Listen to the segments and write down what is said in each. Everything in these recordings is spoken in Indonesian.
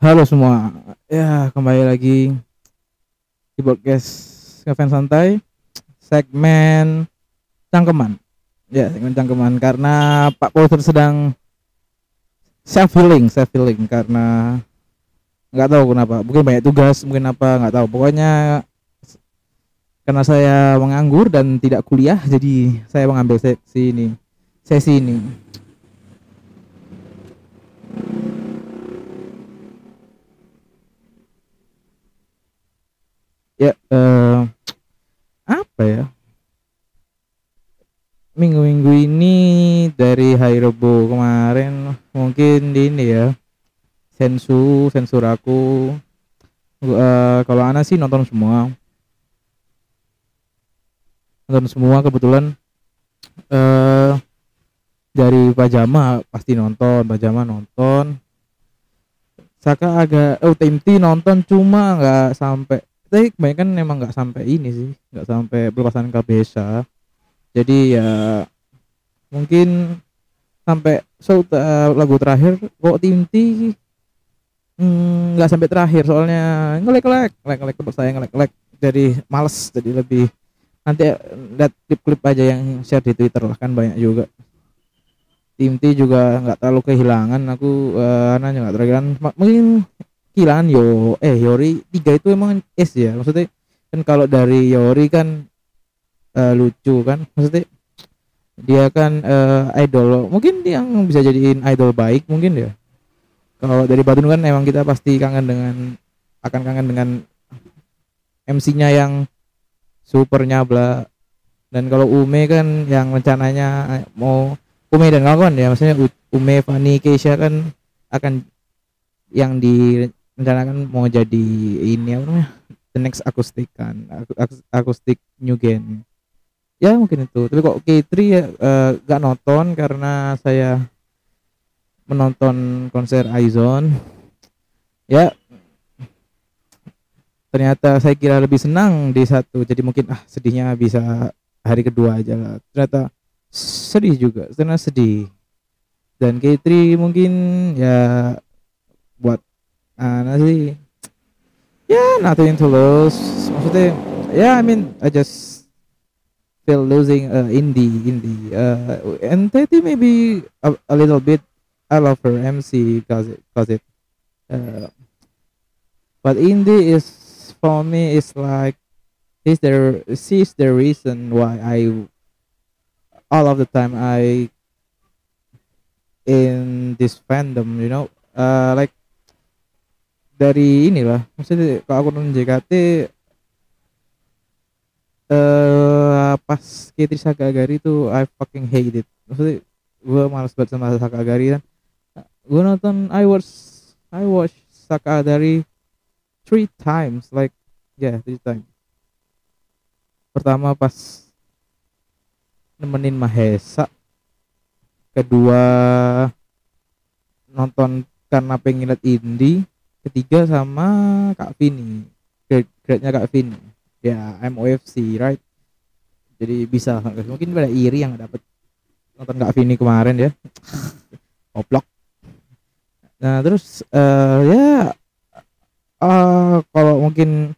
Halo semua, ya kembali lagi di podcast Ngefans Santai segmen cangkeman. Ya, segmen cangkeman karena Pak Potter sedang self healing, self healing karena nggak tahu kenapa, mungkin banyak tugas, mungkin apa nggak tahu. Pokoknya karena saya menganggur dan tidak kuliah, jadi saya mengambil sesi ini, sesi ini. Ya eh, apa ya? Minggu-minggu ini dari hari Rebo kemarin mungkin di ini ya sensu sensur aku. Eh, kalau Ana sih nonton semua. Nonton semua kebetulan. Eh dari pajama pasti nonton pajama nonton. Saka agak oh tim nonton cuma nggak sampai tapi kebanyakan memang nggak sampai ini sih nggak sampai pelepasan kabesa. Jadi ya mungkin sampai so uh, lagu terakhir kok tim T hmm, nggak hmm, sampai terakhir soalnya ngelek ngelek ngelek ngelek tempat saya ngelek ngelek jadi males jadi lebih nanti lihat klip-klip aja yang share di Twitter lah kan banyak juga. Tim T juga nggak terlalu kehilangan aku uh, nanya nggak terlalu mungkin kehilangan yo eh Yori tiga itu emang es ya maksudnya kan kalau dari Yori kan uh, lucu kan maksudnya dia kan uh, idol mungkin yang bisa jadiin idol baik mungkin ya. Kalau dari Batun kan emang kita pasti kangen dengan akan kangen dengan MC-nya yang super nyabla. Dan kalau Ume kan yang rencananya mau Ume dan kawan ya maksudnya Ume Fanny Keisha kan akan yang di rencanakan mau jadi ini apa namanya the next akustik kan akustik new gen. Ya mungkin itu. Tapi kok K3 ya uh, gak nonton karena saya menonton konser Aizon. Ya ternyata saya kira lebih senang di satu. Jadi mungkin ah sedihnya bisa hari kedua aja lah. Ternyata sedih juga ternyata sedih. Dan K3 mungkin ya buat uh, sih yeah nothing to lose. Yeah I mean I just feel losing uh, indie indie uh, and Teddy maybe a, a little bit. I love her MC because it because it uh, but indie is for me is like is there sees the reason why I all of the time I in this fandom you know? Uh like dari inilah maksudnya kalau aku nonton JKT eh pas Kitri Sakagari itu I fucking hate it. Maksudnya gue malas banget sama Sakagari kan. Gue nonton I watch I watch Sakagari three times like yeah three times. Pertama pas nemenin Mahesa. Kedua nonton karena pengen lihat indie ketiga sama Kak Vini. Grade-nya Kak Vini. Ya MOFC right? Jadi bisa mungkin pada iri yang dapat nonton Kak Vini kemarin ya. Oplok nah terus uh, ya uh, kalau mungkin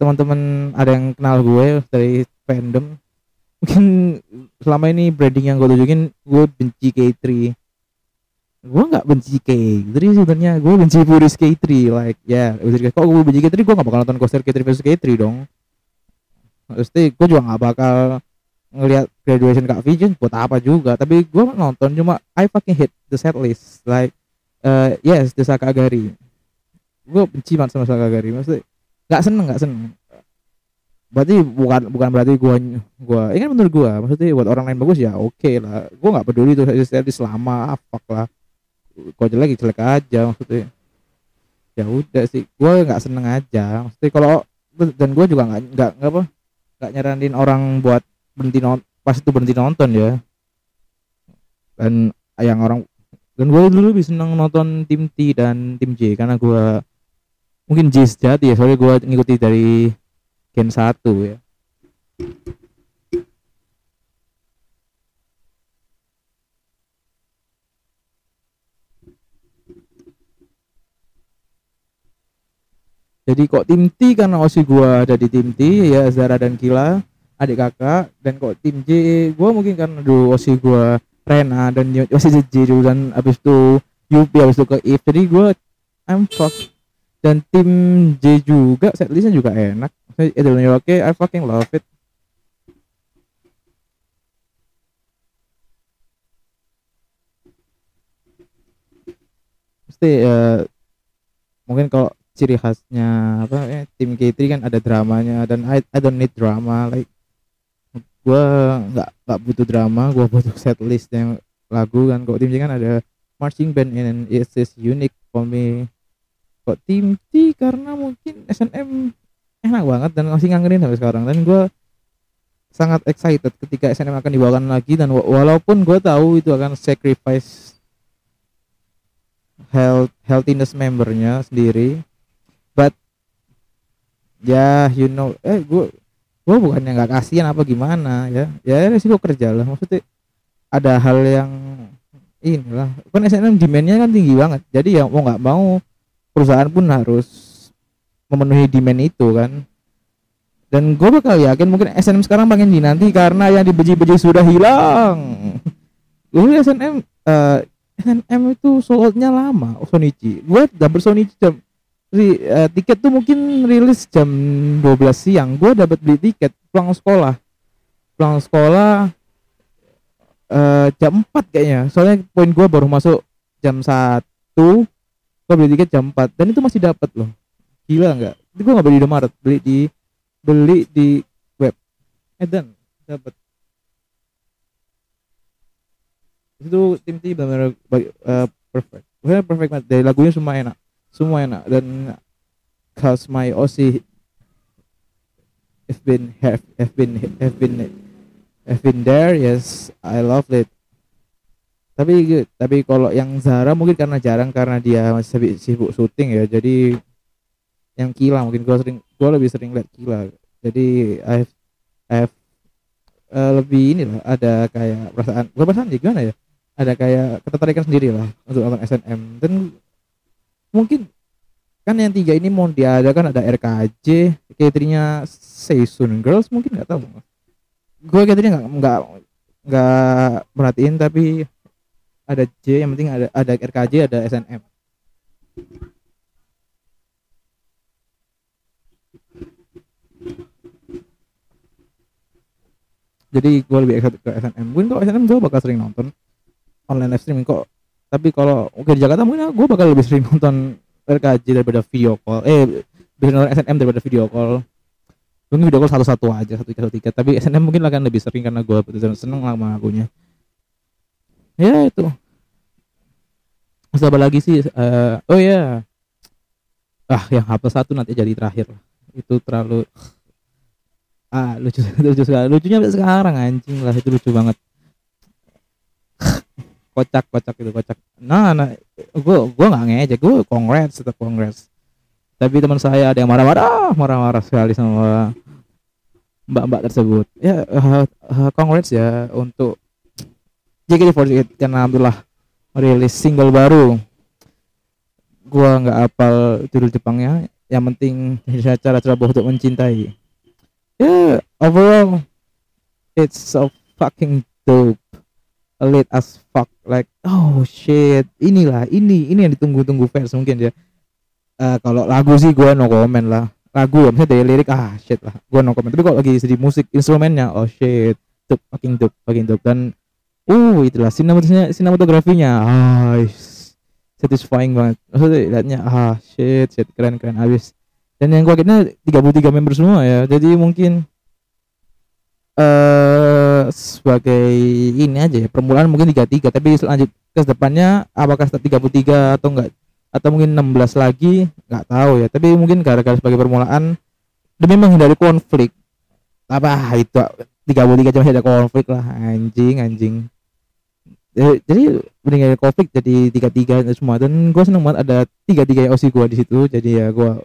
teman-teman ada yang kenal gue dari fandom mungkin selama ini branding yang gue tunjukin gue benci K3 gue nggak benci K3 sebenarnya. Gue benci Puris K3 like ya yeah, kok gue benci K3 gue gak bakal nonton konser K3 versus K3 dong. Pasti gue juga gak bakal ngelihat graduation Kak Vision buat apa juga. Tapi gue nonton cuma I fucking hate the set list. Like uh, yes the Sakagari gue benci banget sama Sakagari maksudnya nggak seneng nggak seneng. Berarti bukan bukan berarti gue gue ini kan menurut gue maksudnya buat orang lain bagus ya oke okay lah. Gue nggak peduli tuh set list lama fuck lah kok jelek jelek aja maksudnya. Ya udah sih gue nggak seneng aja. Maksudnya kalau dan gue juga nggak nggak apa nggak nyaranin orang buat berhenti non pas itu berhenti nonton ya. Dan yang orang dan gue dulu lebih seneng nonton tim T dan tim J karena gue mungkin J sejati ya soalnya gue ngikuti dari Gen 1 ya jadi kok tim T karena osi gua ada di tim T ya Zara dan Kila adik kakak. Dan kok tim J gua mungkin karena dulu osi gua Rena dan osi J dulu dan abis itu Yupi abis itu ke If. Jadi gua I'm fuck. Dan tim J juga setlistnya juga enak. Itu oke I fucking love it. Mesti uh, mungkin kalau ciri khasnya apa ya, tim K3 kan ada dramanya dan I, I don't need drama like gue nggak nggak butuh drama gue butuh set list yang lagu kan. Kok tim kan ada marching band and it's just unique for me. Kok tim T karena mungkin SNM enak banget dan masih ngangerin sampai sekarang. Dan gue sangat excited ketika SNM akan dibawakan lagi dan walaupun gue tahu itu akan sacrifice health healthiness membernya sendiri ya you know. Eh gue gue bukannya nggak kasihan apa gimana ya. Ya resiko kerja lah. Maksudnya ada hal yang inilah. Kan SNM demandnya kan tinggi banget. Jadi ya mau nggak mau perusahaan pun harus memenuhi demand itu kan. Dan gue bakal yakin mungkin SNM sekarang makin dinanti karena yang dibeji-beji sudah hilang. Dulu SNM uh, SNM itu soldnya lama. Oh, Sonichi gue dapet Sonichi jam ri, uh, tiket tuh mungkin rilis jam 12 siang. Gue dapat beli tiket pulang sekolah. Pulang sekolah uh, jam 4 kayaknya. Soalnya poin gue baru masuk jam 1 gue beli tiket jam 4 dan itu masih dapat loh. Gila nggak? Itu gue nggak beli di Maret beli di beli di web. Eh dan dapat itu tim tim benar-benar uh, perfect. Benar perfect banget. Dari lagunya semua enak semua enak. Dan cause my OC have been have, have been have been have been there. Yes I love it. Tapi tapi kalau yang Zara mungkin karena jarang karena dia masih sibuk syuting ya. Jadi yang Kila mungkin gue sering gue lebih sering lihat Kila. Jadi I have, I have uh, lebih ini lah ada kayak perasaan perasaan gimana ya? Ada kayak ketertarikan sendiri lah untuk nonton SNM dan mungkin kan yang tiga ini mau diadakan ada RKJ cateringnya Seisun Girls mungkin nggak tahu. Gue cateringnya nggak nggak nggak merhatiin tapi ada J yang penting ada ada RKJ ada SNM jadi gue lebih excited ke SNM mungkin kalau SNM gue bakal sering nonton online live streaming kok tapi kalau oke di Jakarta mungkin gue bakal lebih sering nonton RKJ daripada video call eh lebih nonton SNM daripada video call. Mungkin video call satu-satu aja satu tiket satu tiket. Tapi SNM mungkin akan lebih sering karena gue betul seneng sama akunya. Ya itu. Apa lagi sih? Uh, oh ya. Yeah. ah yang hafal satu nanti jadi terakhir. Itu terlalu ah lucu lucu sekali. Lucunya sekarang anjing. Lah itu lucu banget kocak kocak itu kocak. Nah nah gue gue nggak ngejek gue kongres tetap kongres tapi teman saya ada yang marah-marah marah-marah sekali sama mbak-mbak tersebut. Ya uh, uh, congrats ya untuk JKT48 karena alhamdulillah merilis single baru. Gua nggak apal judul Jepangnya yang penting cara cara untuk mencintai. Yeah overall it's so fucking dope late as fuck like oh shit. Inilah ini ini yang ditunggu-tunggu fans mungkin ya. Uh, kalau lagu sih gue no comment lah. Lagu ya misalnya dari lirik ah shit lah. Gue no comment. Tapi kalau lagi sedih musik instrumennya oh shit. Dope fucking dope fucking dope dan uh itulah sinematografinya sinematografinya ah satisfying banget. Maksudnya liatnya ah shit shit keren keren abis dan yang gue akhirnya 33 member semua ya. Jadi mungkin eh sebagai ini aja ya permulaan mungkin 33 tapi selanjut ke depannya apakah start 33 atau enggak? Atau mungkin 16 lagi? Nggak tahu ya tapi mungkin gara-gara sebagai permulaan demi menghindari konflik. Apa itu 33 cuma ada konflik lah. Anjing anjing. Jadi meninggal konflik jadi tiga tiga semua. Dan gue seneng banget ada tiga tiga osi gue di situ jadi ya gue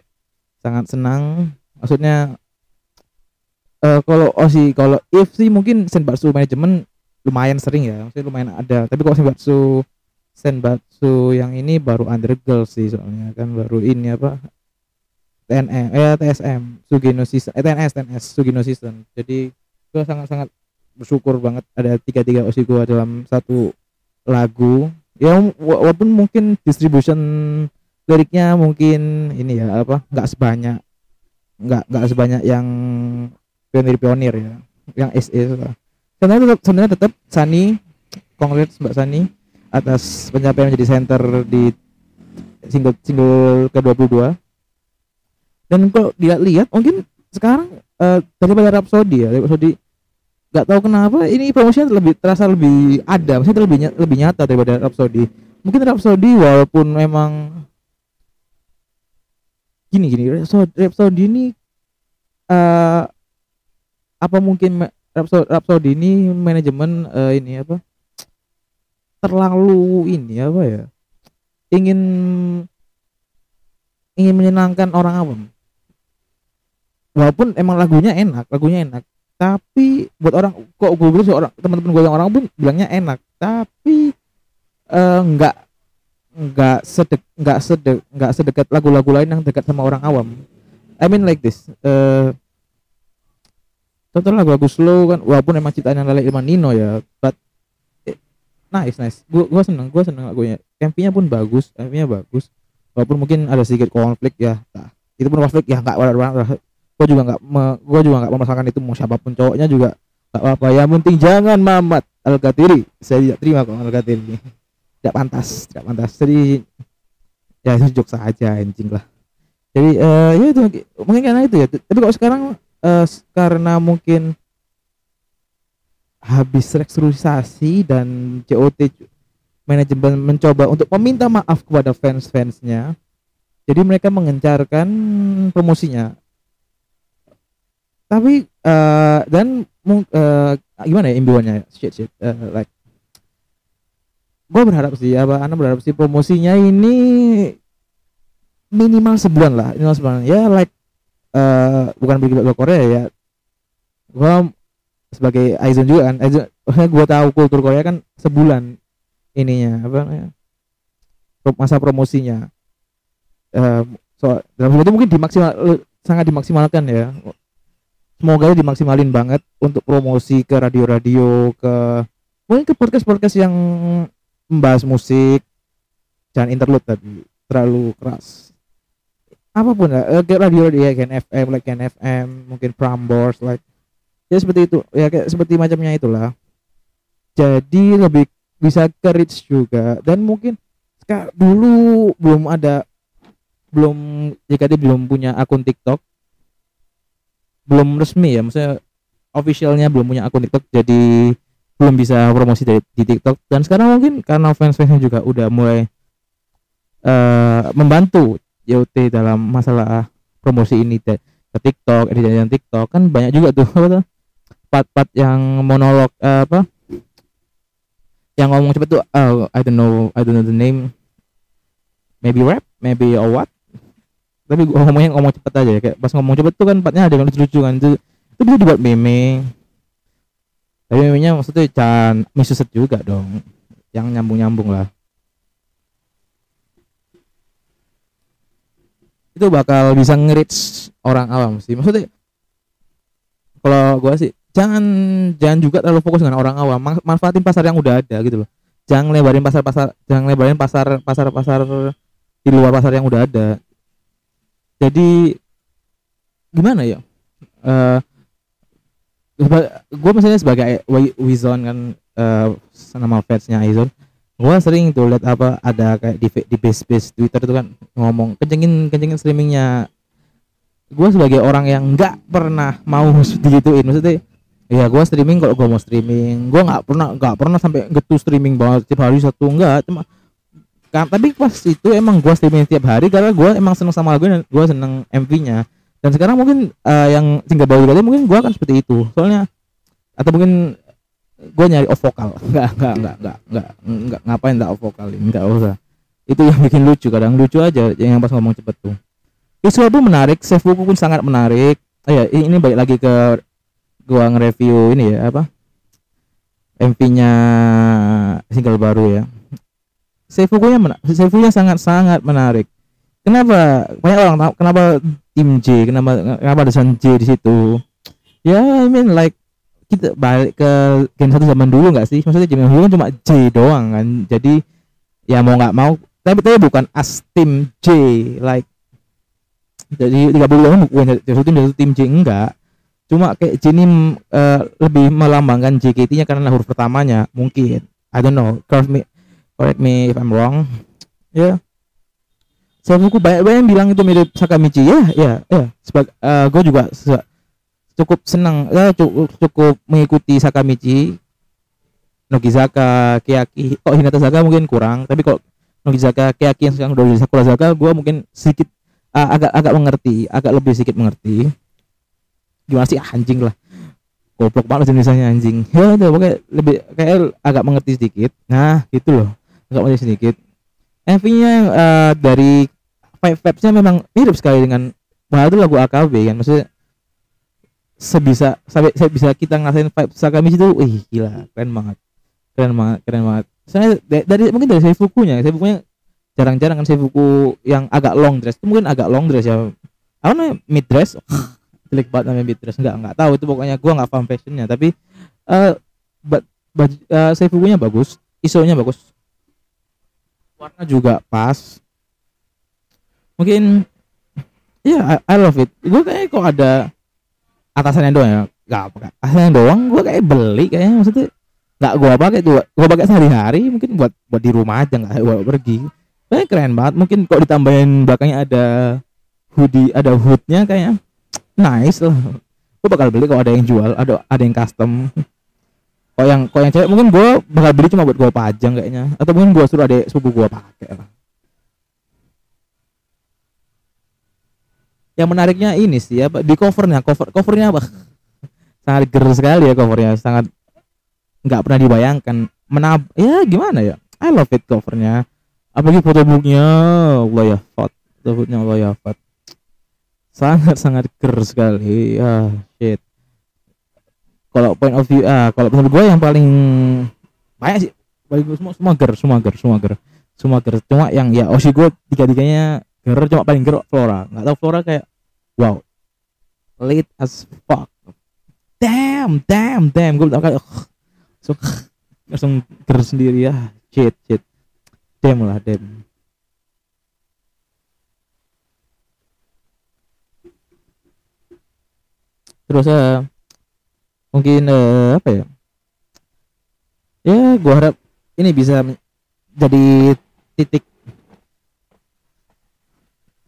sangat senang. Maksudnya uh, kalau oh sih kalau if sih mungkin senbatsu manajemen lumayan sering ya maksudnya lumayan ada. Tapi kalau senbatsu senbatsu yang ini baru under girl sih soalnya kan baru ini apa TNM eh TSM Sugino Season eh TNS TNS Sugino Season. Jadi gue sangat sangat bersyukur banget ada tiga tiga osi gue dalam satu lagu. Ya walaupun mungkin distribution liriknya mungkin ini ya apa nggak sebanyak nggak nggak sebanyak yang pionir pionir ya. Yang SE sebenarnya tetap sebenarnya tetap Sani congrats Mbak Sani atas pencapaian menjadi center di single single ke-22 dan kalau dilihat mungkin sekarang uh, daripada Rhapsody ya Rhapsody nggak tahu kenapa ini promosinya lebih terasa lebih ada maksudnya lebih lebih nyata daripada Rhapsody. Mungkin Rhapsody walaupun memang gini gini Rhapsody, Rhapsody ini uh, apa mungkin Rhapsody ini manajemen uh, ini apa? Terlalu ini apa ya? Ingin ingin menyenangkan orang awam. Walaupun emang lagunya enak lagunya enak. Tapi buat orang kok gue bilang orang teman-teman gue yang orang pun bilangnya enak. Tapi uh, nggak nggak sedek nggak sedek nggak sedekat lagu-lagu lain yang dekat sama orang awam. I mean like this uh, contoh lagu-lagu slow kan walaupun emang ciptaan yang Ilman Nino ya but eh, nice nice. Gue gue seneng gue seneng lagunya. MV-nya pun bagus MV-nya bagus. Walaupun mungkin ada sedikit konflik ya nah, itu pun konflik ya nggak gue juga nggak gue juga nggak memasalkan itu mau siapa pun cowoknya juga nggak apa-apa. Yang penting jangan mamat al katiri saya tidak terima kok al katiri tidak pantas tidak pantas. Jadi ya itu saja anjing lah. Jadi uh, ya itu mungkin karena itu ya. Tapi kalau sekarang uh, karena mungkin habis restrukturisasi dan COT manajemen mencoba untuk meminta maaf kepada fans-fansnya jadi mereka mengencarkan promosinya. Tapi uh, dan uh, gimana ya imbuannya? Shit shit uh, like gue berharap sih apa anda berharap sih promosinya ini minimal sebulan lah minimal sebulan. Ya like uh, bukan bagi Korea ya. Gue sebagai Aizon juga kan. Aizon gue tahu kultur Korea kan sebulan ininya apa namanya masa promosinya. Uh, so dalam itu mungkin dimaksimal sangat dimaksimalkan ya. Semoga dimaksimalin banget untuk promosi ke radio-radio ke mungkin ke podcast-podcast yang membahas musik jangan interlude tadi. Terlalu keras apa pun ya ke radio radio ya kan FM like kan FM mungkin Prambors like ya seperti itu ya kayak seperti macamnya itulah. Jadi lebih bisa ke reach juga. Dan mungkin sekarang dulu belum ada belum jika dia belum punya akun TikTok. Belum resmi ya maksudnya officialnya belum punya akun TikTok jadi belum bisa promosi dari di TikTok. Dan sekarang mungkin karena fans-fansnya juga udah mulai uh, membantu YOT dalam masalah promosi ini ke TikTok, editan TikTok kan banyak juga tuh apa part-part yang monolog uh, apa? Yang ngomong cepet tuh oh, I don't know I don't know the name. Maybe rap maybe or what? Tapi gua ngomongnya ngomong cepet aja ya kayak pas ngomong cepet tuh kan empatnya ada yang lucu-lucu kan itu itu bisa dibuat meme. Tapi memenya maksudnya jangan misuset juga dong yang nyambung-nyambung lah itu bakal bisa ngerits orang awam sih. Maksudnya kalau gua sih jangan jangan juga terlalu fokus dengan orang awam. Manfaatin pasar yang udah ada gitu loh. Jangan lebarin pasar pasar jangan lebarin pasar pasar pasar di luar pasar yang udah ada. Jadi gimana ya? Uh, eh, gue misalnya sebagai Wizon kan uh, nama fansnya Izon gue sering tuh lihat apa ada kayak di di base base Twitter itu kan ngomong kencengin kencengin streamingnya. Gue sebagai orang yang nggak pernah mau digituin maksudnya ya gue streaming kalau gue mau streaming. Gue nggak pernah nggak pernah sampai getu streaming banget tiap hari satu enggak cuma kan tapi pas itu emang gue streaming tiap hari karena gue emang seneng sama lagu dan gue seneng MV-nya dan sekarang mungkin uh, yang tinggal baru tadi mungkin gue akan seperti itu. Soalnya atau mungkin gue nyari off vokal. Nggak nggak nggak nggak nggak nggak ngapain tak off vokal ini? Nggak usah. Itu yang bikin lucu kadang lucu aja yang pas ngomong cepet tuh. Isu itu menarik save buku pun sangat menarik. Oh ya ini balik lagi ke gua nge-review ini ya apa? MV-nya single baru ya. Seifukunya seifunya sangat-sangat menarik. Kenapa? Banyak orang tahu kenapa tim J kenapa kenapa ada J di situ? Ya I mean like kita balik ke Gen satu zaman dulu nggak sih? Maksudnya zaman dulu kan cuma J doang kan. Jadi ya mau nggak mau tapi tapi bukan as tim J like jadi tiga puluh bukan satu tim satu tim J enggak. Cuma kayak J ini uh, lebih melambangkan JKT-nya karena huruf pertamanya mungkin. I don't know correct me correct me if I'm wrong. Ya. Yeah. Seifuku banyak banyak yang bilang itu mirip Sakamichi. Ya ya ya. Sebagai uh, gue juga cukup senang ya cukup, cukup mengikuti Sakamichi. Nogizaka Kiyaki kok Hinata Zaka mungkin kurang tapi kok Nogizaka Kiyaki yang sekarang udah di Sakura Zaka gue mungkin sedikit uh, agak agak mengerti agak lebih sedikit mengerti. Gimana sih anjing lah. Goblok banget jenisnya anjing. Ya itu pokoknya lebih kayak agak mengerti sedikit. Nah gitu loh. Agak mengerti sedikit. MV-nya uh, eh, dari Five Vibes-nya memang mirip sekali dengan Bahwa itu lagu AKB kan maksudnya sebisa sampai saya bisa kita ngerasain vibe Sakamichi itu wih gila keren banget. Keren banget keren banget. Saya dari mungkin dari saya fukunya saya fukunya jarang-jarang kan saya buku yang agak long dress. Itu mungkin agak long dress ya. Apa namanya? Mid dress? Jelek banget namanya mid dress. Enggak enggak tahu. Itu pokoknya gua nggak paham fashionnya. Tapi uh, baju uh, saya bukunya bagus. Isonya bagus. Warna juga pas. Mungkin ya yeah, I, I love it. Gue kayak kok ada atasannya doang ya? Nggak atasannya doang gue kayak beli kayaknya maksudnya nggak gue pakai tuh gue pakai sehari-hari mungkin buat buat di rumah aja nggak buat pergi. Kayak keren banget mungkin kok ditambahin belakangnya ada hoodie ada hoodnya kayaknya. Nice lah. Gue bakal beli kalau ada yang jual ada ada yang custom. Kok yang kok yang cewek mungkin gue bakal beli cuma buat gue pajang kayaknya. Atau mungkin gue suruh ada sepupu gue pakai lah yang menariknya ini sih apa di covernya cover covernya apa? Sangat ger sekali ya covernya sangat nggak pernah dibayangkan. Menab ya gimana ya? I love it covernya. Apalagi foto booknya Allah ya fat. Foto booknya Allah ya fat. Sangat sangat ger sekali. Ah shit. Kalau point of view ah kalau menurut gue yang paling banyak sih. Gue semua semua ger semua ger semua ger. Semua ger. Cuma yang ya osi gue tiga tiganya ger cuma paling ger Flora. Nggak tahu Flora kayak wow late as fuck. Damn damn damn. Gue bilang kayak langsung langsung ger sendiri ya. Shit shit. Damn lah damn. Terus uh, mungkin uh, apa ya? Ya gua harap ini bisa jadi titik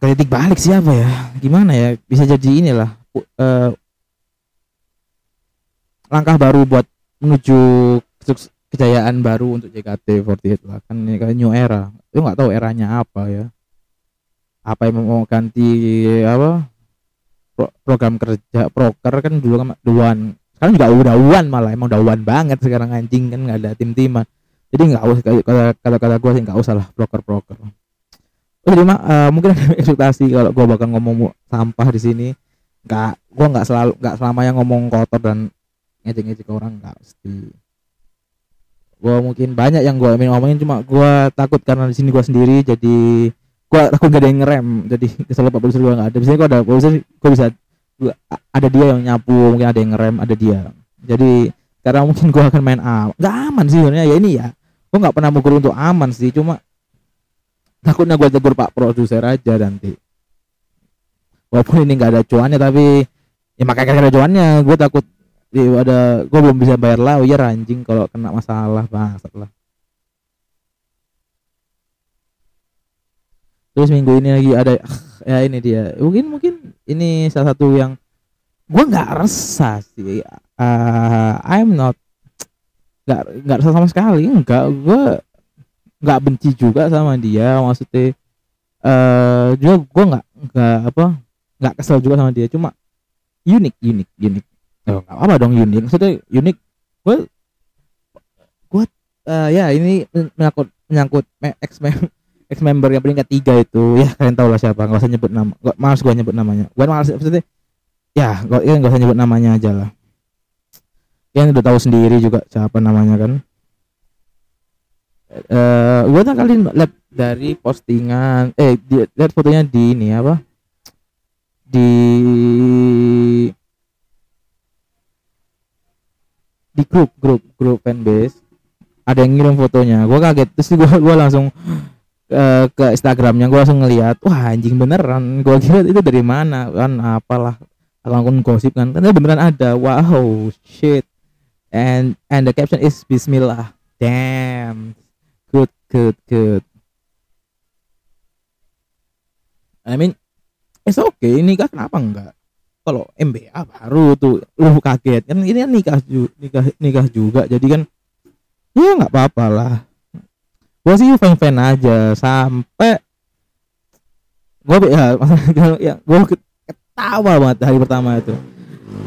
kritik balik siapa ya? Gimana ya? Bisa jadi inilah uh, langkah baru buat menuju kejayaan baru untuk JKT48 lah. Kan ini kan new era. Itu nggak tahu eranya apa ya. Apa yang mau ganti apa pro, program kerja proker kan dulu kan duan sekarang juga udah uan malah emang udah banget sekarang anjing kan nggak ada tim timan jadi nggak usah kata kata gue sih nggak usah lah proker proker Oh, jadi mah uh, mungkin ada ekspektasi kalau gue bakal ngomong sampah di sini. Nggak, gue nggak selalu nggak selamanya ngomong kotor dan ngejek-ngejek orang nggak pasti. Gue mungkin banyak yang gue ingin ngomongin cuma gue takut karena di sini gue sendiri jadi gue takut gak ada yang ngerem jadi kesel pak polisi gue nggak ada. Biasanya gue ada polisi gue bisa gua, ada dia yang nyapu mungkin ada yang ngerem ada dia. Jadi karena mungkin gue akan main aman. Gak aman sih sebenarnya ya ini ya. Gue nggak pernah mengukur untuk aman sih cuma takutnya gue tegur pak produser aja nanti. Walaupun ini nggak ada cuannya tapi ya makanya ada cuannya. Gue takut ya ada gue belum bisa bayar lah. Oh ya anjing kalau kena masalah bangsat lah. Terus minggu ini lagi ada ya ini dia. Mungkin mungkin ini salah satu yang gue nggak resah sih. Uh, I'm not nggak nggak resah sama sekali. Enggak gue nggak benci juga sama dia maksudnya eh uh, juga gue nggak nggak apa nggak kesel juga sama dia cuma unik unik unik. Oh, gak apa dong unik. Maksudnya unik. Gue gue uh, ya ini menyangkut menyangkut ex ex member yang peringkat tiga itu. Ya kalian tahu lah siapa nggak usah nyebut nama gak malas gue nyebut namanya. Gue malas maksudnya ya gue ya, nggak usah nyebut namanya aja lah. Yang udah tahu sendiri juga siapa namanya kan uh, gue tak kali lihat dari postingan eh lihat fotonya di ini apa? Di di grup grup grup fanbase. Ada yang ngirim fotonya. Gue kaget. Terus gue gua langsung uh, ke Instagramnya. Gue langsung ngeliat wah anjing beneran. Gue kira itu dari mana? Kan apalah akun gosip kan. Ternyata beneran ada. Wow shit. And and the caption is Bismillah. Damn good good I mean it's okay nikah kenapa enggak? Kalau MBA baru tuh lu kaget kan ini kan nikah nikah nikah juga jadi kan ya nggak apa-apa lah. Gue sih fan fan aja sampai gue ya ya gue ketawa banget hari pertama itu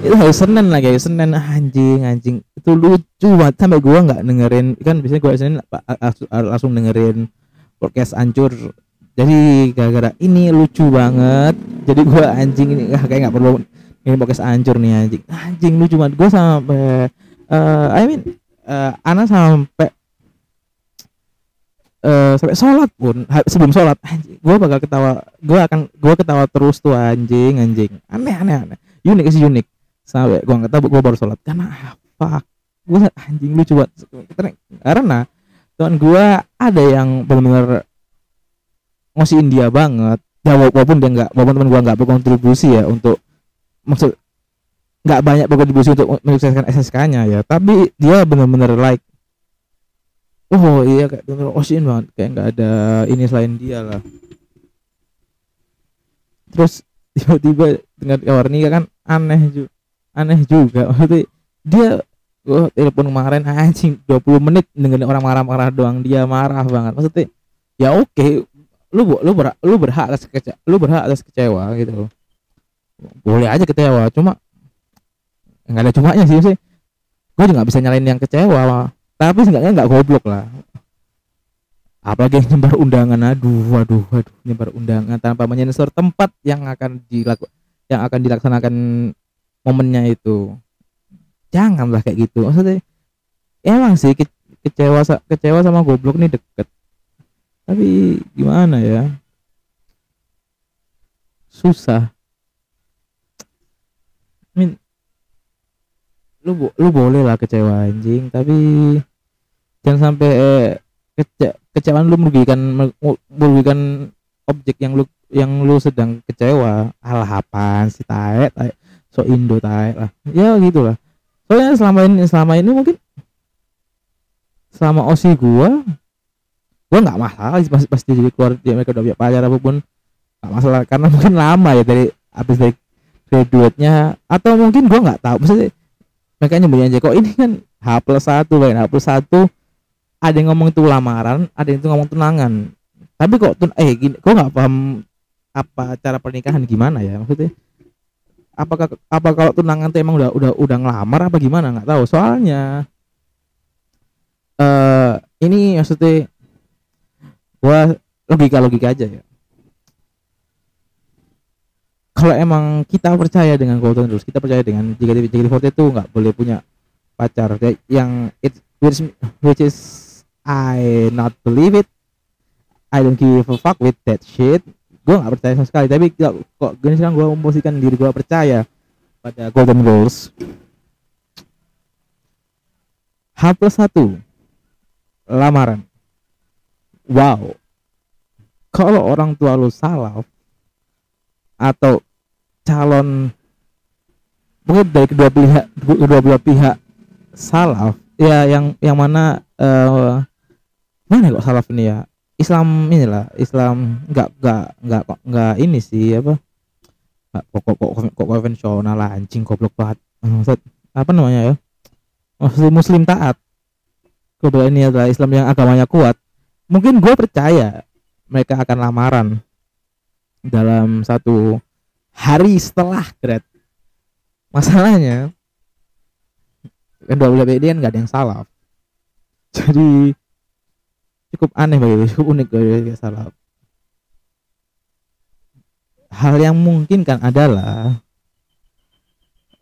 itu hari Senin lagi hari Senin. Anjing anjing. Itu lucu banget. Sampai gue nggak dengerin. Kan biasanya gue Senin langsung dengerin podcast ancur jadi gara-gara ini lucu banget. Jadi gue anjing ini kayak nggak perlu ini podcast ancur nih anjing. Anjing lucu banget. Gue sampai uh, I mean uh, Ana sampai uh, sampai sholat pun sebelum sholat gue bakal ketawa gue akan gue ketawa terus tuh anjing anjing. Aneh aneh aneh. Unik sih unik sampai gue nggak tahu gue baru sholat. Karena apa? Gue anjing lucu banget. Karena tuan gue ada yang benar-benar ngasihin dia banget. Ya walaupun dia nggak walaupun teman gua nggak berkontribusi ya untuk maksud nggak banyak berkontribusi untuk menyukseskan SSK-nya ya. Tapi dia benar-benar like oh iya kayak benar osin banget. Kayak nggak ada ini selain dia lah. Terus tiba-tiba dengan kabar nikah kan aneh juga aneh juga maksudnya dia gua telepon kemarin anjing 20 menit dengan orang marah-marah doang dia marah banget. Maksudnya ya oke okay, lu lu berhak lu berhak atas kecewa lu berhak atas kecewa gitu. Boleh aja kecewa cuma nggak ada cumanya sih sih gue juga nggak bisa nyalain yang kecewa tapi seenggaknya nggak goblok lah. Apalagi yang nyebar undangan aduh waduh waduh nyebar undangan tanpa menyensor tempat yang akan dilaku yang akan dilaksanakan momennya itu. Janganlah kayak gitu. Maksudnya emang sih kecewa kecewa sama goblok nih deket. Tapi gimana ya? Susah. Min lu lu boleh lah kecewa anjing tapi jangan sampai eh, kece kecewaan lu merugikan merugikan objek yang lu yang lu sedang kecewa. Alah apaan si tae tae so indo tae lah. Ya gitulah. Soalnya selama ini selama ini mungkin selama osi gua gue nggak masalah pasti pasti jadi keluar dia mereka udah punya pacar apa pun nggak masalah. Karena mungkin lama ya dari habis dari graduate-nya. Atau mungkin gue nggak tahu. Maksudnya mereka nyebutnya aja kok ini kan H plus satu lain H plus satu. Ada yang ngomong itu lamaran ada yang itu ngomong tunangan. Tapi kok tun eh gini gue nggak paham apa cara pernikahan gimana ya maksudnya apakah apa kalau tunangan tuh emang udah udah udah ngelamar apa gimana? Nggak tahu. Soalnya eh uh, ini maksudnya gua logika logika aja ya. Kalau emang kita percaya dengan Golden Rules kita percaya dengan jika JKT48 itu nggak boleh punya pacar. Yang it which, which is I not believe it. I don't give a fuck with that shit gue nggak percaya sama sekali tapi kok gini sekarang gue memposisikan diri gue percaya pada Golden Rules H plus satu lamaran. Wow. Kalau orang tua lu salah atau calon mungkin dari kedua pihak kedua belah pihak salah ya yang yang mana uh, mana kok salah ini ya Islam inilah Islam nggak nggak nggak nggak ini sih apa? Kok kok kok, kok konvensional anjing goblok banget. Maksud apa namanya ya? Muslim muslim taat. Kebetulan ini adalah Islam yang agamanya kuat. Mungkin gue percaya mereka akan lamaran dalam satu hari setelah grad masalahnya kedua belah pihak kan nggak ada yang salah jadi cukup aneh bagi cukup unik bagi salah. Hal yang mungkin kan adalah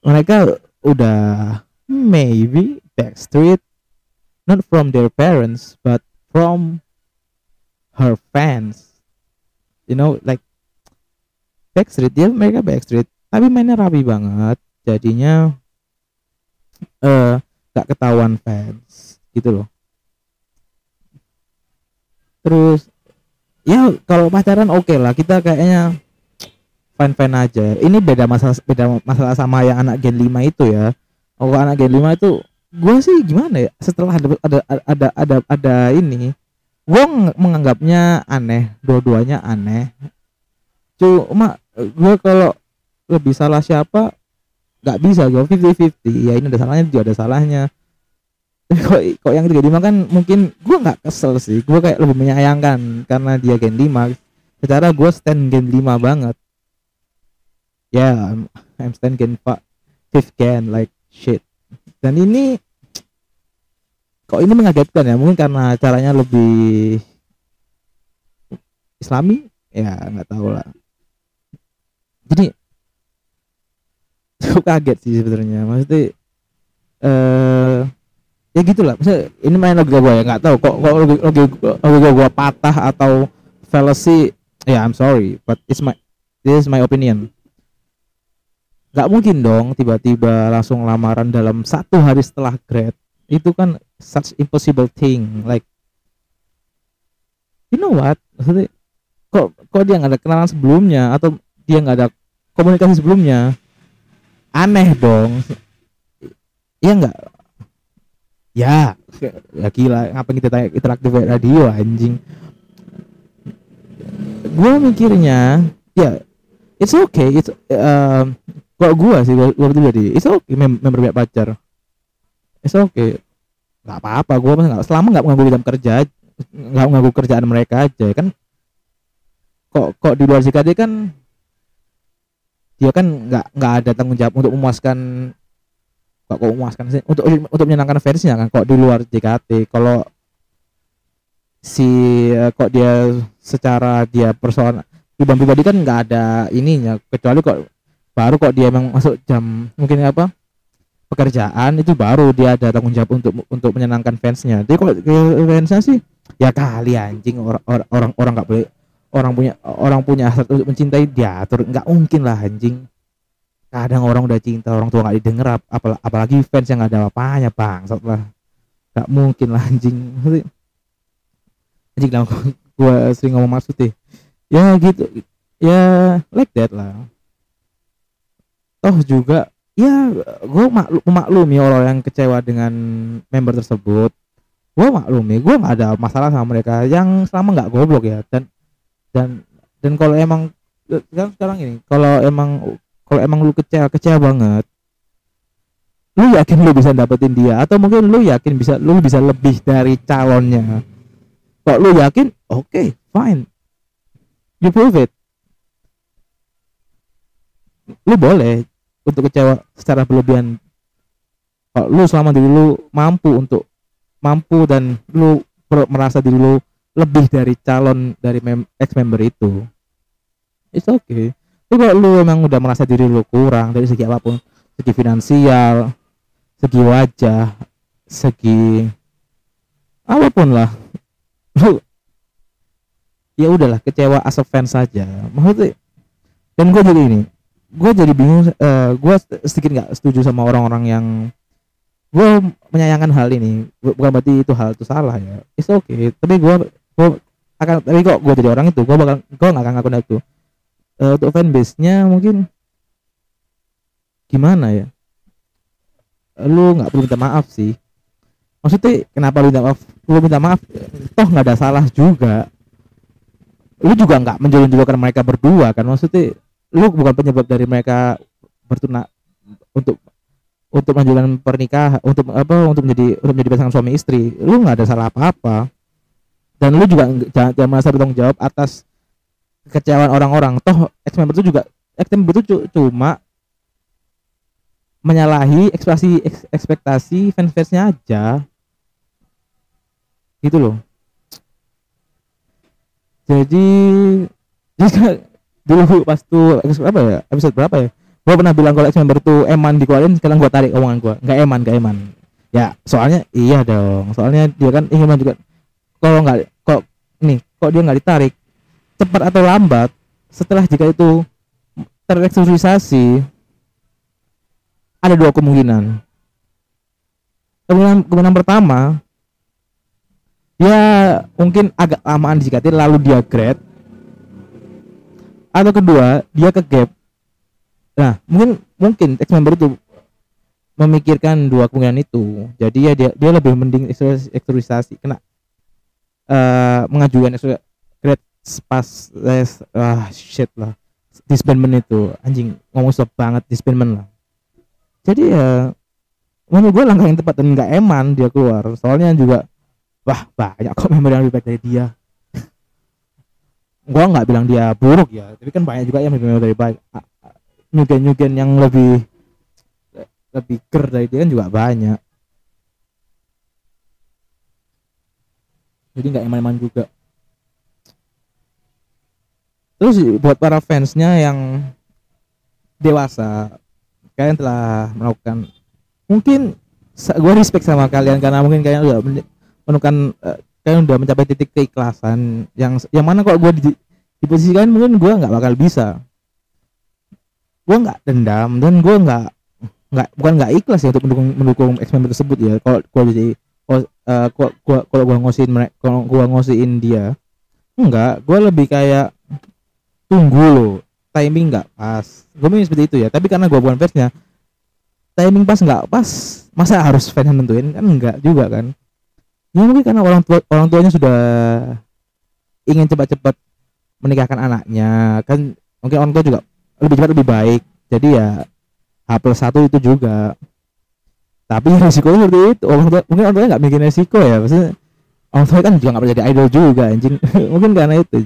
mereka udah maybe backstreet not from their parents but from her fans. You know like Backstreet dia mereka Backstreet tapi mainnya rapi banget. Jadinya eh gak ketahuan fans gitu loh terus ya kalau pacaran oke okay lah. Kita kayaknya fine fine aja. Ini beda masalah beda masalah sama yang anak gen 5 itu ya. Kalau anak gen 5 itu gue sih gimana ya? Setelah ada ada ada ada, ada ini gue menganggapnya aneh. Dua-duanya aneh. Cuma gue kalau lebih salah siapa nggak bisa. Gue fifty fifty ya ini ada salahnya juga ada salahnya kok kok yang tiga lima kan mungkin gue nggak kesel sih. Gue kayak lebih menyayangkan karena dia gen 5 secara gue stand gen 5 banget. Ya yeah, I'm, I'm stand gen 5 fifth gen like shit. Dan ini kok ini mengagetkan ya? Mungkin karena caranya lebih islami? Ya nggak tahu lah. Jadi cukup kaget sih sebenarnya. Maksudnya eh ya gitulah. Maksudnya, ini main logika gue ya nggak tahu kok kok logika, gue patah atau fallacy. Ya yeah, I'm sorry but it's my this is my opinion. Nggak mungkin dong tiba-tiba langsung lamaran dalam satu hari setelah grad itu kan such impossible thing like you know what? Kok kok dia nggak ada kenalan sebelumnya atau dia nggak ada komunikasi sebelumnya? Aneh dong. Ya nggak ya ya gila ngapa kita tanya interaktif radio anjing. Gue mikirnya ya it's okay it's uh, kok gue sih gue jadi it's okay mem member punya pacar. It's okay. Nggak apa-apa gue nggak selama nggak mengganggu jam kerja nggak mengganggu kerjaan mereka aja kan. Kok kok di luar JKT kan dia kan nggak nggak ada tanggung jawab untuk memuaskan kok kok memuaskan sih? Untuk untuk menyenangkan fansnya kan kok di luar JKT kalau si uh, kok dia secara dia personal pribadi pribadi kan nggak ada ininya. Kecuali kok baru kok dia emang masuk jam mungkin apa pekerjaan itu baru dia ada tanggung jawab untuk untuk menyenangkan fansnya. Jadi kok fansnya sih ya kali anjing orang orang orang nggak boleh orang punya orang punya hasrat untuk mencintai dia nggak mungkin lah anjing kadang orang udah cinta orang tua nggak didengar apal apalagi fans yang ada apa-apanya bang lah. Nggak mungkin lah anjing. Anjing lah gue sering ngomong maksud deh. Ya gitu ya like that lah. Toh juga ya gue maklum maklum ya orang yang kecewa dengan member tersebut. Gue maklum ya gue nggak ada masalah sama mereka. Yang selama nggak goblok ya dan dan dan kalau emang sekarang sekarang ini kalau emang kalau emang lu kecewa kecewa banget lu yakin lu bisa dapetin dia? Atau mungkin lu yakin bisa lu bisa lebih dari calonnya? Kok lu yakin oke okay, fine. You prove it. Lu boleh untuk kecewa secara berlebihan. Kalau lu selama diri lu mampu untuk mampu dan lu merasa diri lu lebih dari calon dari mem ex member itu it's okay tapi kalau lu emang udah merasa diri lu kurang dari segi apa pun segi finansial segi wajah segi apa pun lah lu ya udahlah kecewa as a fan saja. Maksudnya dan gue jadi ini gue jadi bingung uh, eh, gue sedikit nggak setuju sama orang-orang yang gue menyayangkan hal ini. Bukan berarti itu hal itu salah ya. It's okay. Tapi gue gue akan tapi kok gue jadi orang itu gue bakal gue nggak akan ngakuin itu uh, untuk fanbase-nya mungkin gimana ya? Lu nggak perlu minta maaf sih. Maksudnya kenapa lu minta maaf? Lu minta maaf toh nggak ada salah juga. Lu juga nggak juga kan mereka berdua kan? Maksudnya lu bukan penyebab dari mereka bertuna untuk untuk menjalankan pernikahan untuk apa untuk menjadi untuk menjadi pasangan suami istri. Lu nggak ada salah apa apa dan lu juga jangan, jangan merasa bertanggung jawab atas kekecewaan orang-orang. Toh ex member itu juga ex member itu cuma menyalahi ekspresi eks, ekspektasi fans-fansnya aja. Gitu loh. Jadi jika dulu pas tuh episode berapa ya episode berapa ya? Gua pernah bilang kalau ex member tuh eman dikeluarin sekarang gua tarik omongan gua nggak eman nggak eman. Ya soalnya iya dong. Soalnya dia kan ingin juga. Kalau nggak kok nih kok dia nggak ditarik cepat atau lambat setelah jika itu tereksorisasi ada dua kemungkinan. Kemungkinan kemungkinan pertama dia mungkin agak lamaan disikatin lalu dia grade. Atau kedua dia ke gap. Nah mungkin mungkin ex member itu memikirkan dua kemungkinan itu. Jadi ya dia dia lebih mending eksternalisasi kena uh, mengajukan pas les ah shit lah. Disbandment itu anjing ngomong stop banget disbandment lah. Jadi ya menurut gue langkah yang tepat dan nggak eman dia keluar. Soalnya juga wah banyak kok member yang lebih baik dari dia. Gua nggak bilang dia buruk ya tapi kan banyak juga yang member dari baik. Nyugen nyugen yang lebih lebih ker dari dia kan juga banyak. Jadi nggak eman-eman juga terus buat para fansnya yang dewasa kalian telah melakukan mungkin gue respect sama kalian karena mungkin kalian udah menemukan uh, kalian udah mencapai titik keikhlasan yang yang mana kalau gue di, di posisi kalian mungkin gue nggak bakal bisa. Gue nggak dendam dan gue nggak nggak bukan nggak ikhlas ya untuk mendukung mendukung member tersebut ya. Kalau gue jadi kalau gue ngosiin mereka kalau gue ngosiin dia enggak. Gue lebih kayak tunggu lo timing nggak pas. Gue mikir seperti itu ya. Tapi karena gue bukan fansnya timing pas nggak pas masa harus fans yang nentuin? Kan enggak juga kan. Ya mungkin karena orang tua orang tuanya sudah ingin cepat-cepat menikahkan anaknya. Kan mungkin orang tua juga lebih cepat lebih baik. Jadi ya H satu itu juga. Tapi resikonya seperti itu. Orang tua mungkin orang tua nggak bikin resiko ya. Maksudnya orang tua kan juga nggak pernah jadi idol juga anjing. Mungkin karena itu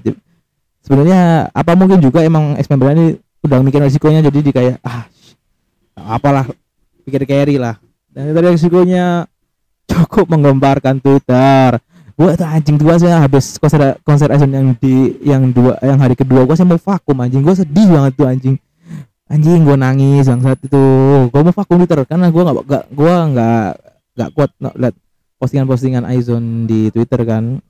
sebenarnya apa mungkin juga emang ex member ini udah mikir resikonya jadi di kayak ah apalah pikir carry lah. Dan dari resikonya cukup menggemparkan Twitter. Gua tuh anjing tua sih habis konser konser yang di yang dua yang hari kedua gua sih mau vakum anjing. Gua sedih banget tuh anjing. Anjing gue nangis yang saat itu. Gue mau vakum Twitter karena gue nggak gak gue nggak nggak kuat no, postingan-postingan Aizon di Twitter kan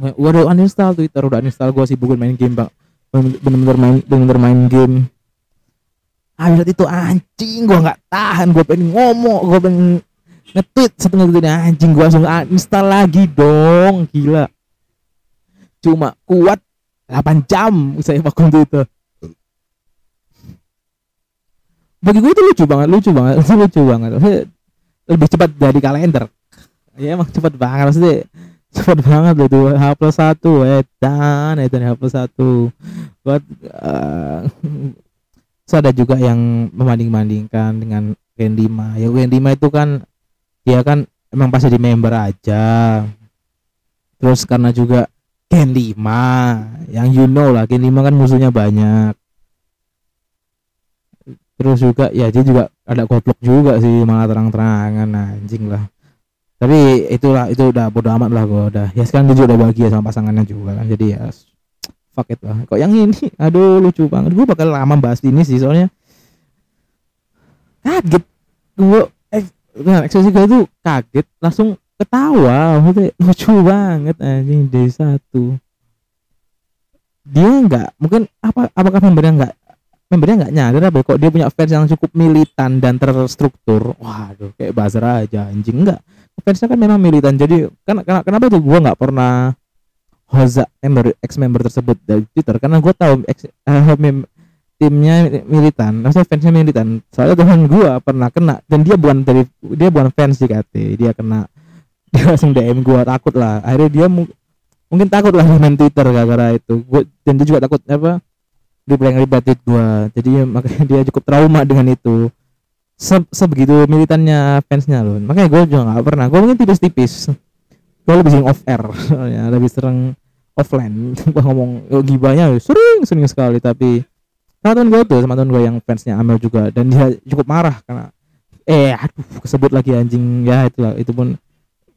gue udah uninstall Twitter udah uninstall gue bukan main game bang. Bener-bener main bener-bener main game. Habis itu anjing gue nggak tahan gue pengen ngomong gue pengen nge-tweet satu nge anjing gue langsung uninstall lagi dong gila. Cuma kuat 8 jam saya vakum Twitter. Bagi gue itu lucu banget lucu banget lucu banget. Lebih cepat dari kalender. Ya emang cepat banget maksudnya cepat banget loh tuh H plus satu edan edan H plus satu. Buat uh, so ada juga yang membanding-bandingkan dengan Gen 5 ya Gen 5 itu kan dia kan emang pasti di member aja. Terus karena juga Gen 5 yang you know lah Gen 5 kan musuhnya banyak. Terus juga ya dia juga ada goblok juga sih malah terang-terangan anjing lah tapi itulah itu udah bodo amat lah gue udah. Ya sekarang dia juga udah bahagia sama pasangannya juga kan. Jadi ya fuck it lah. Kok yang ini? Aduh lucu banget. Gue bakal lama bahas ini sih soalnya. Kaget gue eh nah, ekspresi gue tuh kaget langsung ketawa. Maksudnya lucu banget anjing d satu. Dia nggak mungkin apa apakah membernya nggak membernya nggak nyadar apa ya, kok dia punya fans yang cukup militan dan terstruktur. Waduh kayak buzzer aja anjing. Enggak fansnya kan memang militan. Jadi kan kenapa tuh gue nggak pernah hoza member ex member tersebut dari Twitter? Karena gue tahu ex, uh, timnya militan. Maksudnya fansnya militan. Soalnya teman gue pernah kena. Dan dia bukan dari dia bukan fans di KT dia kena dia langsung DM gue takut lah. Akhirnya dia mu, mungkin takut lah main Twitter gara-gara itu. Gue dan dia juga takut apa reply reply tweet gua jadi makanya dia cukup trauma dengan itu. Se sebegitu militannya fansnya loh. Makanya gue juga nggak pernah. Gue mungkin tipis-tipis. Gue lebih sering off air ya lebih sering offline. Gue ngomong oh, gibahnya sering sering sekali. Tapi sama temen gue tuh sama temen gue yang fansnya Amel juga. Dan dia cukup marah karena eh aduh kesebut lagi anjing. Ya itulah. Itu pun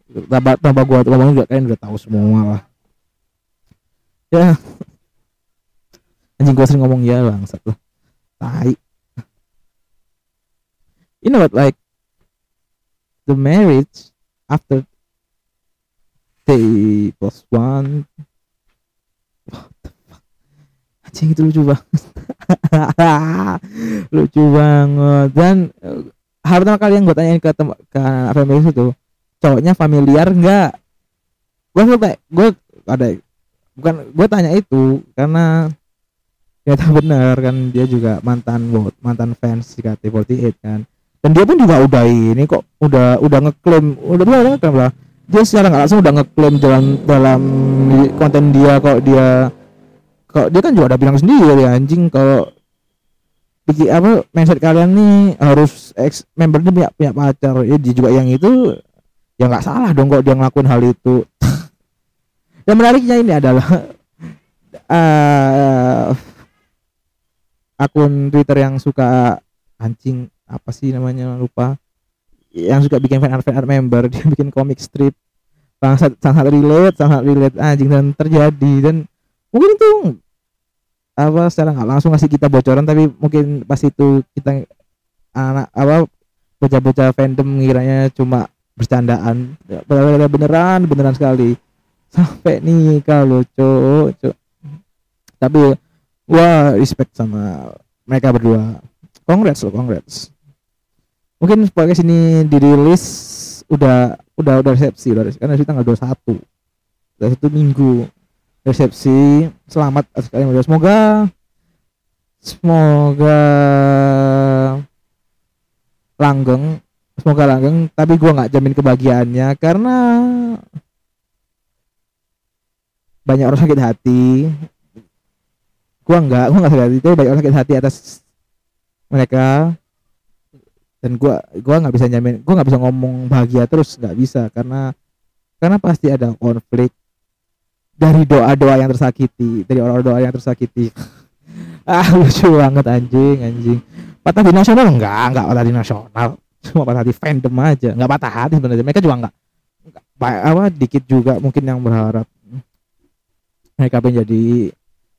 tambah tambah gue ngomong juga kalian udah tahu semua lah. Ya anjing gue sering ngomong ya bangsat lah tai. You know what like the marriage after they plus one. What the fuck? Anjing itu lucu banget. Lucu banget. Dan uh, hal pertama kali yang gue tanyain ke tem ke family itu cowoknya familiar enggak gue sampai gue ada bukan gue tanya itu karena ternyata benar kan dia juga mantan vote mantan fans JKT48 kan. Dan dia pun juga udah ini kok udah udah ngeklaim udah udah ngeklaim lah. Dia secara nggak langsung udah ngeklaim dalam dalam konten dia kok dia kok dia kan juga udah bilang sendiri ya anjing kalau bikin apa mindset kalian nih harus ex membernya punya punya pacar. Ya dia juga yang itu ya nggak salah dong kok dia ngelakuin hal itu. Yang menariknya ini adalah uh, akun Twitter yang suka anjing apa sih namanya lupa. Yang suka bikin fan art fan art member dia bikin komik strip. Sangat sangat relate sangat relate. Anjing dan terjadi dan mungkin itu apa secara nggak langsung ngasih kita bocoran tapi mungkin pas itu kita anak apa bocah-bocah fandom ngiranya cuma bercandaan. Ya, beneran beneran sekali. Sampai nih kalau cok. Tapi wah respect sama mereka berdua. Congrats loh congrats. Mungkin sebagai sini dirilis udah udah udah resepsi udah karena resepsi tanggal 21 udah satu. Minggu. Resepsi selamat sekali semoga semoga langgeng semoga langgeng tapi gua nggak jamin kebahagiaannya karena banyak orang sakit hati gua nggak gua nggak sakit hati. Itu banyak orang sakit hati atas mereka. Dan gua gua nggak bisa jamin gua nggak bisa ngomong bahagia terus nggak bisa. Karena karena pasti ada konflik dari doa-doa yang tersakiti dari orang doa yang tersakiti. Ah lucu banget anjing anjing. Patah hati nasional? Enggak enggak patah hati nasional. Cuma patah hati fandom aja. Enggak patah hati sebenarnya. Mereka juga enggak, enggak apa dikit juga mungkin yang berharap. Mereka menjadi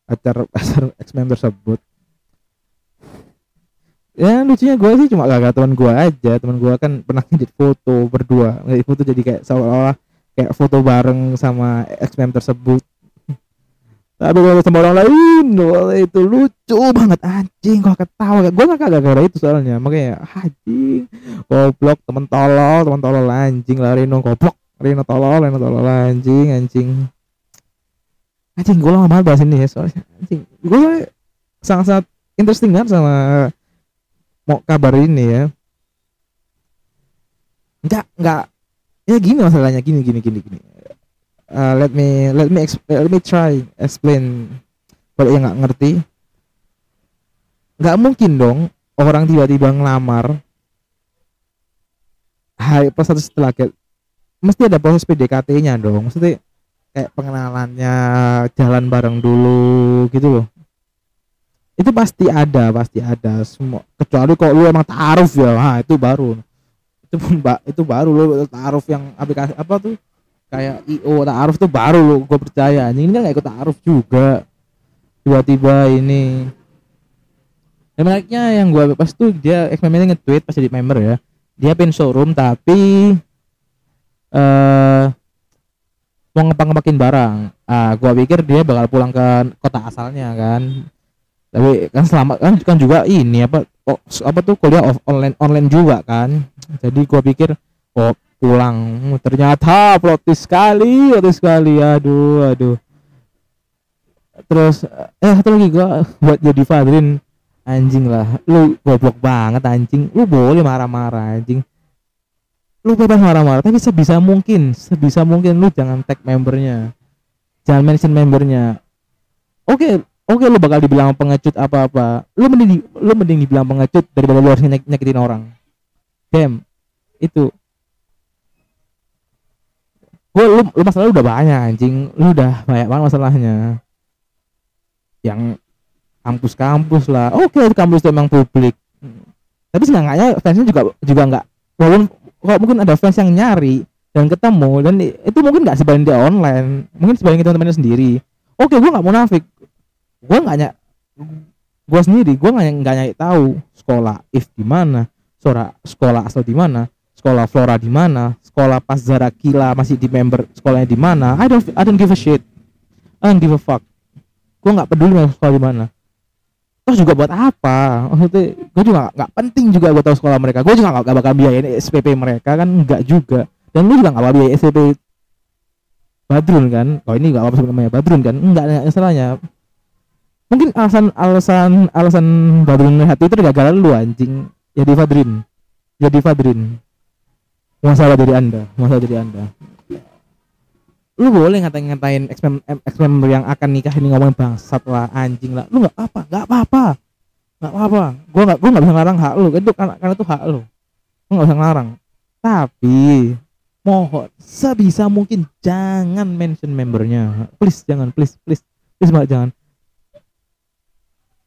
acar acar X-Men tersebut. Ya lucunya gue sih cuma gak teman gue aja. Teman gue kan pernah ngedit foto berdua. Ngedit foto jadi kayak seolah-olah kayak foto bareng sama X-Men tersebut. Tapi kalau sama orang lain itu lucu banget. Anjing gua ketawa. Gue gak kagak gara itu soalnya. Makanya anjing goblok temen tolol temen tolol anjing. Lah Rino goblok. Rino tolol Rino tolol anjing anjing anjing gue lama banget bahas ini ya soalnya. Anjing gue sangat-sangat interesting kan sama mau kabar ini ya. Enggak enggak ya gini masalahnya gini gini gini gini. Uh, let me let me let me try explain kalau yang nggak ngerti. Nggak mungkin dong orang tiba-tiba ngelamar hai pas satu setelah mesti ada proses PDKT-nya dong. Mesti kayak pengenalannya jalan bareng dulu gitu loh. Itu pasti ada pasti ada semua. Kecuali kalau lu emang taruh ya nah, itu baru. Itu pun mbak itu baru lo taruh yang aplikasi apa tuh? Kayak io taruh tuh baru lo gue percaya. Ini kan gak ikut taruh juga. Tiba-tiba ini. Yang menariknya yang gue pas tuh dia membernya nge-tweet pas jadi member ya. Dia pin showroom tapi eh uh, mau ngepak-ngepakin barang. Ah gue pikir dia bakal pulang ke kota asalnya kan. Tapi kan selama kan kan juga ini apa oh, apa tuh kuliah off, online online juga kan. Jadi gua pikir oh pulang. Ternyata plotis sekali plotis sekali. Aduh aduh. Terus eh satu lagi gua buat jadi Fadrin. Anjing lah. Lu goblok banget anjing. Lu boleh marah-marah anjing lu bebas marah-marah tapi sebisa mungkin sebisa mungkin lu jangan tag membernya. Jangan mention membernya. Oke okay, oke lu bakal dibilang pengecut apa-apa. Lu mending lu mending dibilang pengecut daripada lu harus nyak nyakitin orang. Damn. Itu. Gue lu, lu masalah lu udah banyak anjing. Lu udah banyak banget masalahnya. Yang kampus-kampus lah. Oke okay, kampus itu emang publik. Tapi seenggaknya fansnya juga juga nggak walaupun kok mungkin ada fans yang nyari dan ketemu dan itu mungkin nggak sebanding dia online mungkin sebanding teman-temannya sendiri. Oke gue nggak munafik. Gue nggak nyak gue sendiri gue nggak nggak nyari tahu sekolah if di mana sekolah sekolah asal di mana sekolah flora di mana sekolah pas Zara Kila masih di member sekolahnya di mana. I don't I don't give a shit. I don't give a fuck. Gue nggak peduli sekolah di mana toh juga buat apa? Maksudnya gue juga nggak penting juga gue tahu sekolah mereka. Gue juga nggak bakal biayain SPP mereka kan nggak juga. Dan lu juga nggak bakal biayain SPP Badrun kan? Oh ini nggak apa namanya Badrun kan? Nggak ada salahnya mungkin alasan alasan alasan Badrun hati itu gagal lu anjing. Jadi Fadrin. Jadi Fadrin. Masalah dari anda. Masalah dari anda lu boleh ngatain-ngatain ex member yang akan nikah ini ngomong bangsat lah anjing lah. Lu nggak apa nggak apa-apa. Nggak apa-apa. Gua nggak gua nggak bisa ngarang hak lu. Itu karena, karena itu hak lu. Gua nggak bisa ngarang tapi mohon sebisa mungkin jangan mention membernya. Please jangan please please. Please mbak jangan.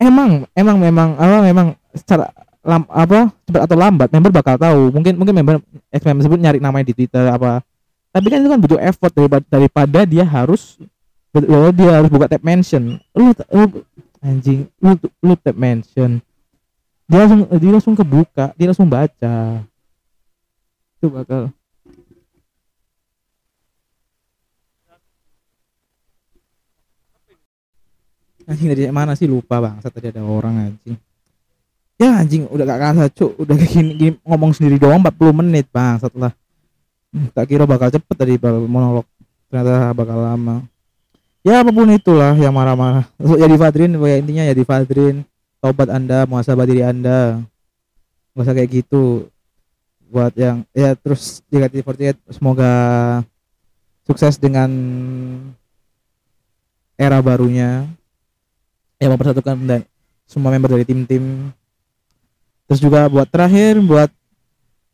Emang emang memang apa memang secara lam, apa cepat atau lambat member bakal tahu. Mungkin mungkin member ex member tersebut nyari namanya di twitter apa tapi kan itu kan butuh effort daripada, daripada dia harus dia harus buka tab mention. Lu, lu anjing lu lu tab mention. Dia langsung dia langsung kebuka dia langsung baca. Itu bakal. Anjing dari mana sih? Lupa bang saat tadi ada orang anjing. Ya anjing udah gak kasar cuk. Udah kayak gini, gini ngomong sendiri doang 40 menit bang setelah tak kira bakal cepet tadi monolog. Ternyata bakal lama. Ya apa pun itulah yang marah-marah. Ya di Fadrin ya intinya ya di Fadrin. Tobat anda muasabah diri anda. Gak usah kayak gitu. Buat yang ya terus JKT48 semoga sukses dengan era barunya. Yang mempersatukan dan semua member dari tim-tim. Terus juga buat terakhir buat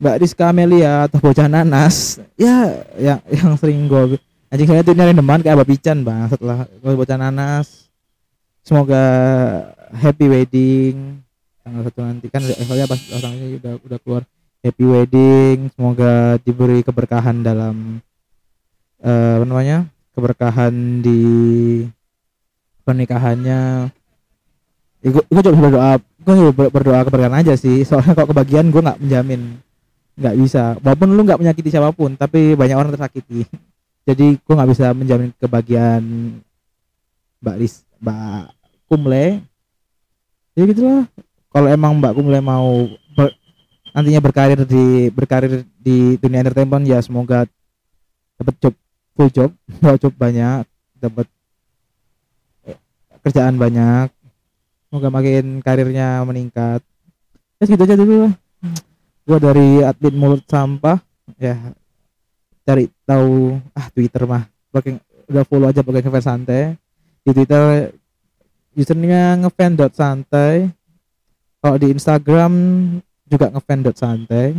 Mbak Rizka Amelia atau bocah nanas. Ya yang yang sering gue anjing saya tuh nyari teman kayak Abah Pican bang setelah bocah nanas. Semoga happy wedding. Tanggal satu nanti. Kan soalnya pas orangnya udah udah keluar happy wedding. Semoga diberi keberkahan dalam uh, apa namanya? Keberkahan di pernikahannya. Ya, gue, gue coba berdoa gue berdoa keberkahan aja sih. Soalnya kok kebagian gue nggak menjamin nggak bisa. Walaupun lu nggak menyakiti siapa pun tapi banyak orang tersakiti. Jadi gue nggak bisa menjamin kebahagiaan mbak Lis mbak Kumle. Ya gitulah. Kalau emang mbak Kumle mau ber, nantinya berkarir di berkarir di dunia entertainment ya semoga dapat job full job. Dapat job banyak dapat eh, kerjaan banyak. Semoga makin karirnya meningkat. Ya segitu aja dulu lah gua dari admin mulut sampah ya cari tahu ah Twitter mah pakai udah follow aja pakai ngefans santai. Di Twitter username ngefan dot santai kalau di Instagram juga ngefan dot santai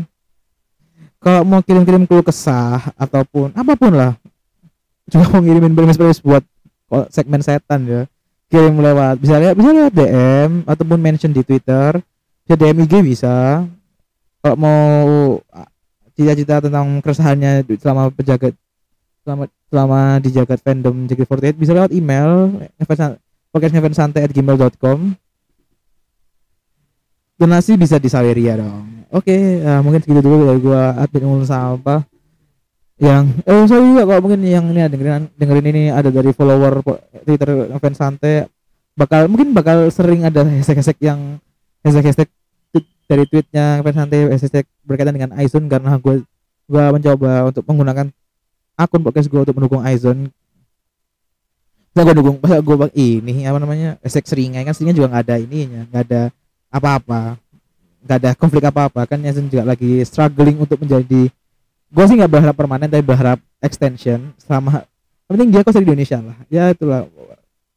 kalau mau kirim-kirim keluh kesah ataupun apa pun lah juga mau ngirimin bermis-bermis buat segmen setan ya. Kirim lewat bisa lihat bisa lihat DM ataupun mention di Twitter bisa DM IG bisa kalau mau cita-cita tentang keresahannya selama penjaga selama selama di jagat fandom JKT48 bisa lewat email podcastngefansantai@gmail.com donasi bisa di Saweria dong. Oke okay, uh, mungkin segitu dulu dari gua admin umum sampah. Yang eh sorry juga kalau mungkin yang ini dengerin dengerin ini ada dari follower Twitter fans bakal mungkin bakal sering ada hashtag-hashtag yang hashtag-hashtag dari tweetnya santai hashtag berkaitan dengan Aizon karena gue gue mencoba untuk menggunakan akun podcast gue untuk mendukung Aizon Nah, gue dukung masa gue bang ini apa namanya hashtag seringai kan seringnya juga nggak ada ininya nggak ada apa-apa. Nggak ada konflik apa-apa kan Aizon juga lagi struggling untuk menjadi gue sih nggak berharap permanen tapi berharap extension selama penting dia kok di Indonesia lah. Ya itulah.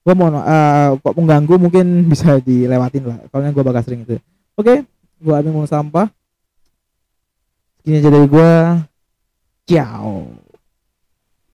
Gue mau uh, kok mengganggu mungkin bisa dilewatin lah. Kalau gue bakal sering itu. Oke. okay? Gua ambil sampah. Segini aja dari gua. Ciao